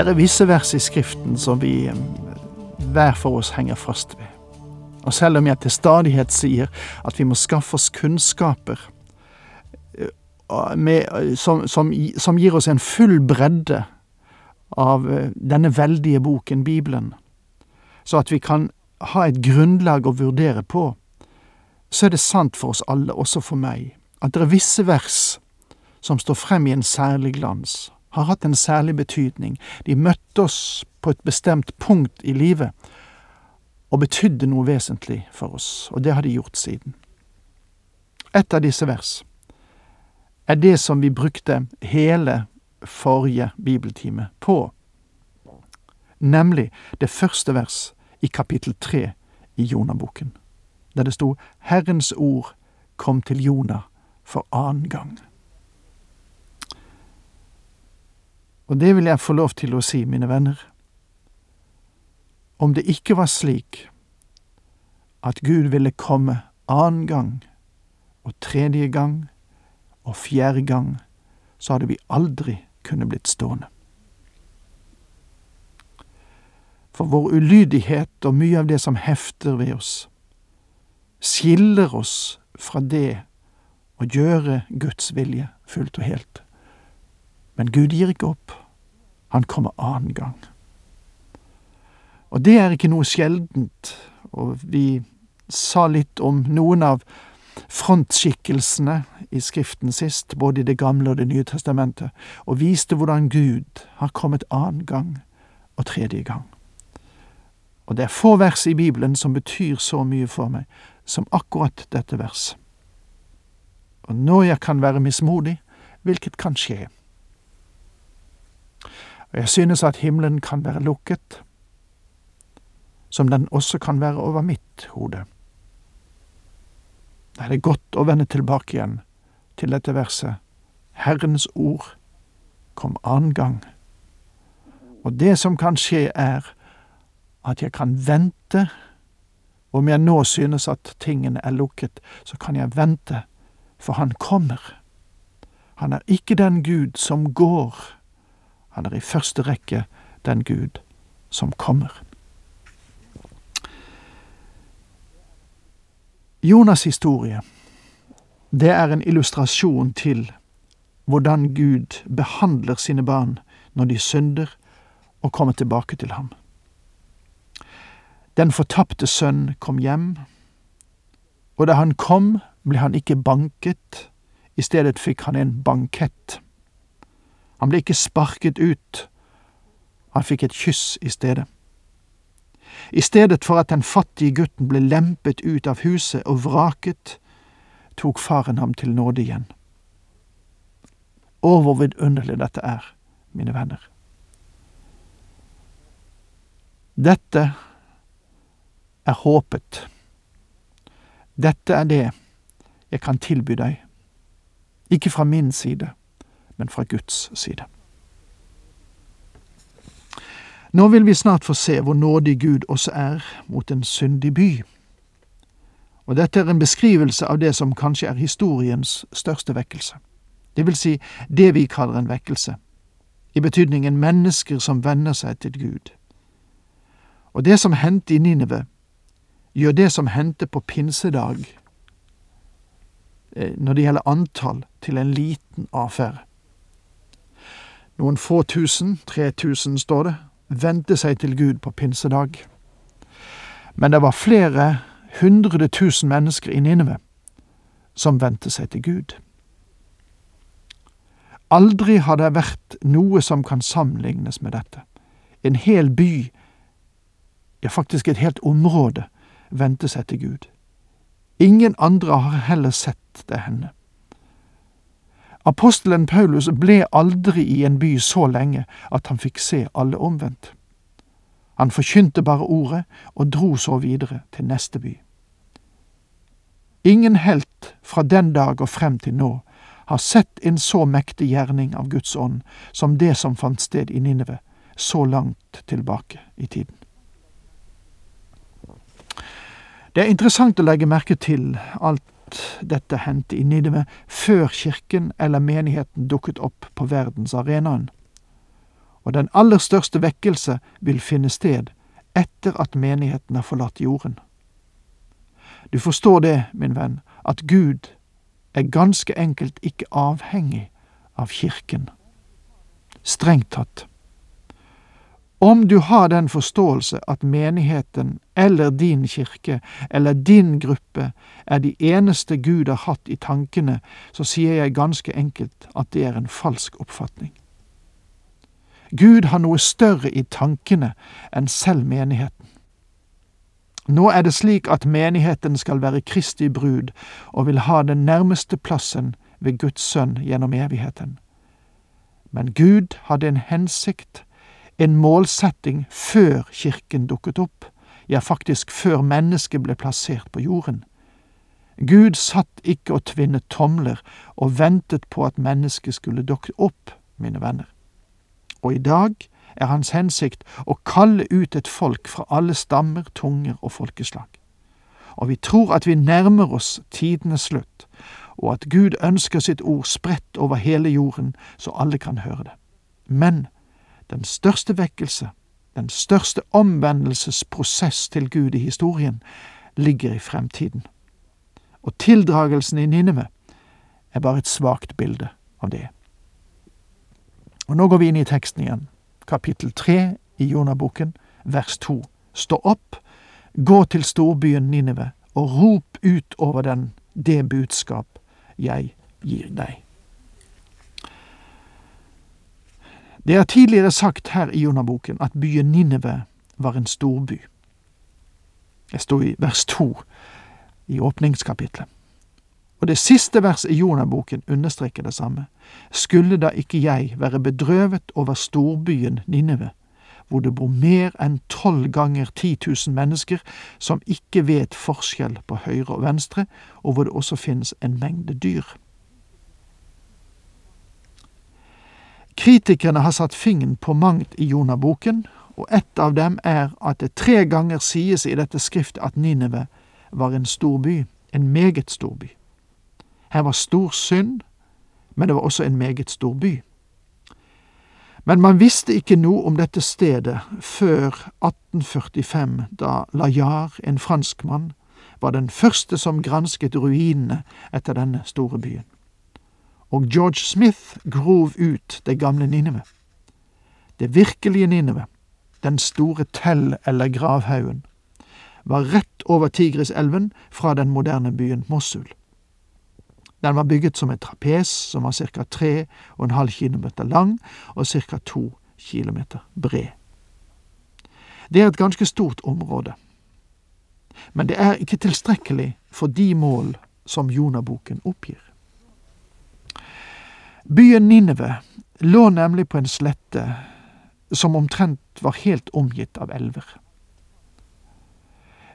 Det er visse vers i Skriften som vi eh, hver for oss henger fast ved. Og selv om jeg til stadighet sier at vi må skaffe oss kunnskaper eh, med, eh, som, som, som, gir oss en full bredde av denne veldige boken, Bibelen, så at vi kan ha et grunnlag å vurdere på, så er det sant for oss alle, også for meg, at det er visse vers som står frem i en særlig glans har hatt en særlig betydning. De møtte oss på et bestemt punkt i livet og betydde noe vesentlig for oss, og det har de gjort siden. Et av disse vers er det som vi brukte hele forrige bibeltime på, nemlig det første vers i kapittel tre i Jonaboken, der det sto Herrens ord kom til Jonah for annen gang. Og det vil jeg få lov til å si, mine venner. Om det ikke var slik at Gud ville komme annen gang og tredje gang og fjerde gang, så hadde vi aldri kunne blitt stående. For vår ulydighet og mye av det som hefter ved oss, skiller oss fra det å gjøre Guds vilje fullt og helt. Men Gud gir ikke opp. Han kommer annen gang. Og det er ikke noe sjeldent, og vi sa litt om noen av frontskikkelsene i Skriften sist, både i Det gamle og Det nye testamentet, og viste hvordan Gud har kommet annen gang og tredje gang. Og det er få vers i Bibelen som betyr så mye for meg som akkurat dette vers. Og når jeg kan være mismodig, hvilket kan skje, og jeg synes at himmelen kan være lukket, som den også kan være over mitt hode. Da er det godt å vende tilbake igjen til dette verset. Herrens ord kom annen gang. Og det som kan skje, er at jeg kan vente. Om jeg nå synes at tingene er lukket, så kan jeg vente, for han kommer. Han er ikke den Gud som går han er i første rekke den Gud som kommer. Jonas' historie, det er en illustrasjon til hvordan Gud behandler sine barn når de synder og kommer tilbake til ham. Den fortapte sønn kom hjem, og da han kom, ble han ikke banket, i stedet fikk han en bankett. Han ble ikke sparket ut, han fikk et kyss i stedet. I stedet for at den fattige gutten ble lempet ut av huset og vraket, tok faren ham til nåde igjen. Å, hvor vidunderlig dette er, mine venner. Dette er håpet. Dette er det jeg kan tilby deg, ikke fra min side men fra Guds side. Nå vil vi snart få se hvor nådig Gud også er mot en syndig by. Og dette er en beskrivelse av det som kanskje er historiens største vekkelse. Det vil si det vi kaller en vekkelse, i betydningen mennesker som venner seg til Gud. Og det som hendte i Ninive, gjør det som hendte på pinsedag, eh, når det gjelder antall, til en liten affære. Noen få tusen, tre tusen står det, vendte seg til Gud på pinsedag. Men det var flere hundre tusen mennesker i Nineve som vendte seg til Gud. Aldri har det vært noe som kan sammenlignes med dette. En hel by, ja faktisk et helt område, vendte seg til Gud. Ingen andre har heller sett det henne. Apostelen Paulus ble aldri i en by så lenge at han fikk se alle omvendt. Han forkynte bare ordet og dro så videre til neste by. Ingen helt fra den dag og frem til nå har sett en så mektig gjerning av Guds ånd som det som fant sted i Ninive, så langt tilbake i tiden. Det er interessant å legge merke til alt dette hendte i Ninive før kirken eller menigheten dukket opp på verdensarenaen. Og den aller største vekkelse vil finne sted etter at menigheten har forlatt jorden. Du forstår det, min venn, at Gud er ganske enkelt ikke avhengig av kirken. Strengt tatt. Om du har den forståelse at menigheten eller din kirke eller din gruppe er de eneste Gud har hatt i tankene, så sier jeg ganske enkelt at det er en falsk oppfatning. Gud har noe større i tankene enn selv menigheten. Nå er det slik at menigheten skal være Kristi brud og vil ha den nærmeste plassen ved Guds sønn gjennom evigheten. Men Gud hadde en hensikt en målsetting før kirken dukket opp, ja, faktisk før mennesket ble plassert på jorden. Gud satt ikke og tvinnet tomler og ventet på at mennesket skulle dukke opp, mine venner. Og i dag er hans hensikt å kalle ut et folk fra alle stammer, tunger og folkeslag. Og vi tror at vi nærmer oss tidenes slutt, og at Gud ønsker sitt ord spredt over hele jorden, så alle kan høre det. Men den største vekkelse, den største omvendelsesprosess til Gud i historien, ligger i fremtiden. Og tildragelsen i Ninneve er bare et svakt bilde av det. Og nå går vi inn i teksten igjen, kapittel tre i Jonaboken, vers to. Stå opp, gå til storbyen Ninneve, og rop ut over den det budskap jeg gir deg. Det er tidligere sagt her i Jonaboken at byen Ninive var en storby. Det står i vers to i åpningskapitlet. Og det siste verset i Jonaboken understreker det samme. Skulle da ikke jeg være bedrøvet over storbyen Ninive, hvor det bor mer enn tolv ganger ti tusen mennesker som ikke vet forskjell på høyre og venstre, og hvor det også finnes en mengde dyr. Kritikerne har satt fingeren på mangt i Jonaboken, og ett av dem er at det tre ganger sies i dette skriftet at Nineve var en stor by, en meget stor by. Her var stor synd, men det var også en meget stor by. Men man visste ikke noe om dette stedet før 1845, da Layar, en franskmann, var den første som gransket ruinene etter denne store byen og George Smith grov ut det gamle Nineve. Det virkelige Nineve, den store Tell eller gravhaugen, var rett over Tigriselven fra den moderne byen Mosul. Den var bygget som et trapes som var ca. tre og en halv kilometer lang og ca. 2 km bred. Det er et ganske stort område, men det er ikke tilstrekkelig for de mål som Jonaboken oppgir. Byen Ninive lå nemlig på en slette som omtrent var helt omgitt av elver.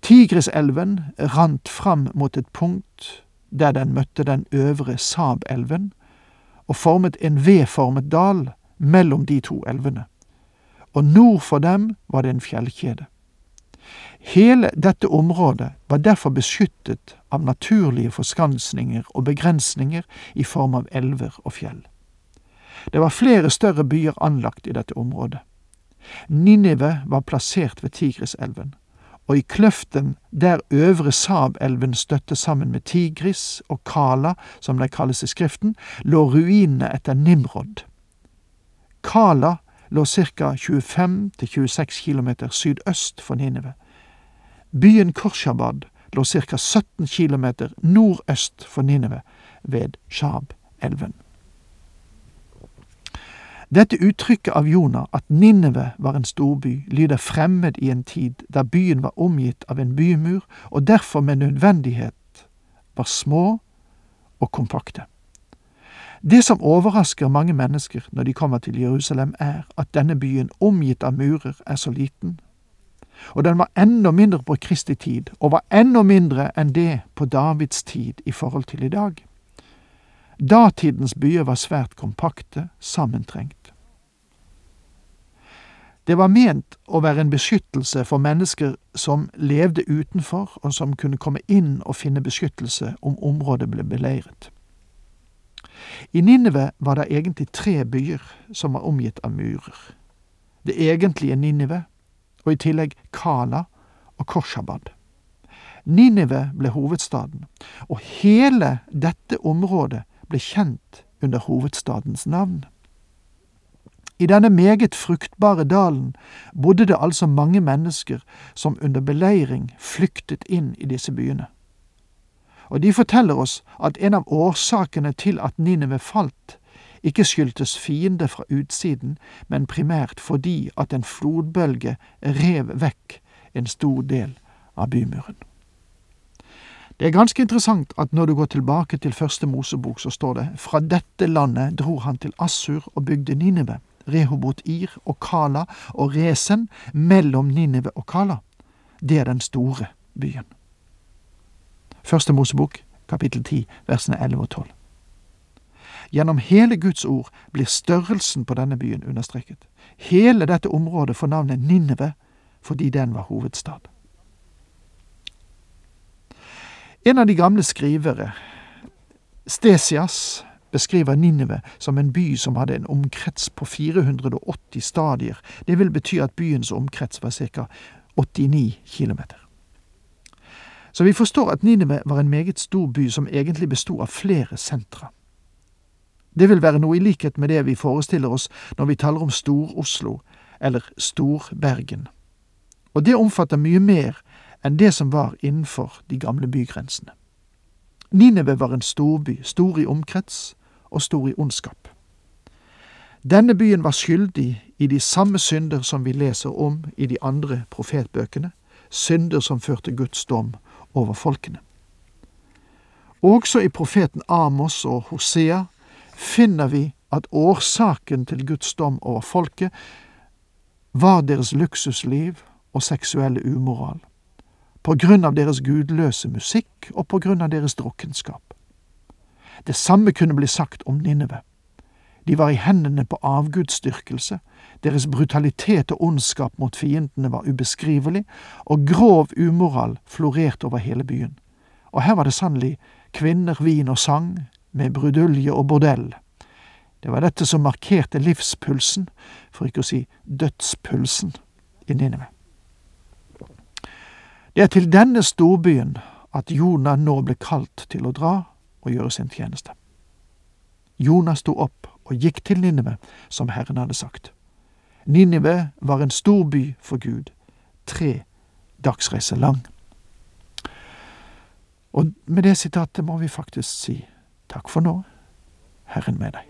Tigriselven rant fram mot et punkt der den møtte den øvre Sabelven, og formet en V-formet dal mellom de to elvene, og nord for dem var det en fjellkjede. Hele dette området var derfor beskyttet av naturlige forskansninger og begrensninger i form av elver og fjell. Det var flere større byer anlagt i dette området. Ninive var plassert ved Tigriselven, og i kløften der Øvre Sabelven støtte sammen med Tigris og Kala, som de kalles i Skriften, lå ruinene etter Nimrod. Kala lå ca. 25-26 km sydøst for Ninive. Byen Korshabad lå ca. 17 km nordøst for Ninive, ved Shab-elven. Dette uttrykket av Jonah, at Ninive var en storby, lyder fremmed i en tid da byen var omgitt av en bymur, og derfor med nødvendighet var små og kompakte. Det som overrasker mange mennesker når de kommer til Jerusalem, er at denne byen, omgitt av murer, er så liten. Og den var enda mindre på Kristi tid, og var enda mindre enn det på Davids tid i forhold til i dag. Datidens byer var svært kompakte, sammentrengt. Det var ment å være en beskyttelse for mennesker som levde utenfor, og som kunne komme inn og finne beskyttelse om området ble beleiret. I Ninive var det egentlig tre byer som var omgitt av murer. Det egentlige Ninive, og i tillegg Kala og Korshabad. Ninive ble hovedstaden, og hele dette området ble kjent under hovedstadens navn. I denne meget fruktbare dalen bodde det altså mange mennesker som under beleiring flyktet inn i disse byene. Og de forteller oss at en av årsakene til at Ninive falt, ikke skyldtes fiende fra utsiden, men primært fordi at en flodbølge rev vekk en stor del av bymuren. Det er ganske interessant at når du går tilbake til første Mosebok, så står det fra dette landet dro han til Assur og bygde Ninive, Rehobot Ir og Kala og Resen mellom Ninive og Kala. Det er den store byen. Første Mosebok, kapittel 10, versene 11 og 12. Gjennom hele Guds ord blir størrelsen på denne byen understreket. Hele dette området får navnet Nineve fordi den var hovedstad. En av de gamle skrivere, Stesias, beskriver Nineve som en by som hadde en omkrets på 480 stadier. Det vil bety at byens omkrets var ca. 89 kilometer. Så vi forstår at Ninive var en meget stor by som egentlig bestod av flere sentra. Det vil være noe i likhet med det vi forestiller oss når vi taler om Stor-Oslo eller Stor-Bergen. Og det omfatter mye mer enn det som var innenfor de gamle bygrensene. Nineve var en storby, stor i omkrets og stor i ondskap. Denne byen var skyldig i de samme synder som vi leser om i de andre profetbøkene, synder som førte Guds dom over folkene. Også i profeten Amos og Hosea finner vi at årsaken til Guds dom over folket var deres luksusliv og seksuelle umoral, på grunn av deres gudløse musikk og på grunn av deres drukkenskap. Det samme kunne bli sagt om Ninneve. De var i hendene på avgudsdyrkelse, deres brutalitet og ondskap mot fiendene var ubeskrivelig, og grov umoral florerte over hele byen. Og her var det sannelig kvinner, vin og sang, med brudulje og bordell. Det var dette som markerte livspulsen, for ikke å si dødspulsen, i Nineve. Det er til denne storbyen at Jonah nå ble kalt til å dra og gjøre sin tjeneste. Jonah sto opp og gikk til Nineve, som Herren hadde sagt. Ninive var en stor by for Gud, tre dagsreiser lang. Og med det sitatet må vi faktisk si Takk for nå, Herren med deg.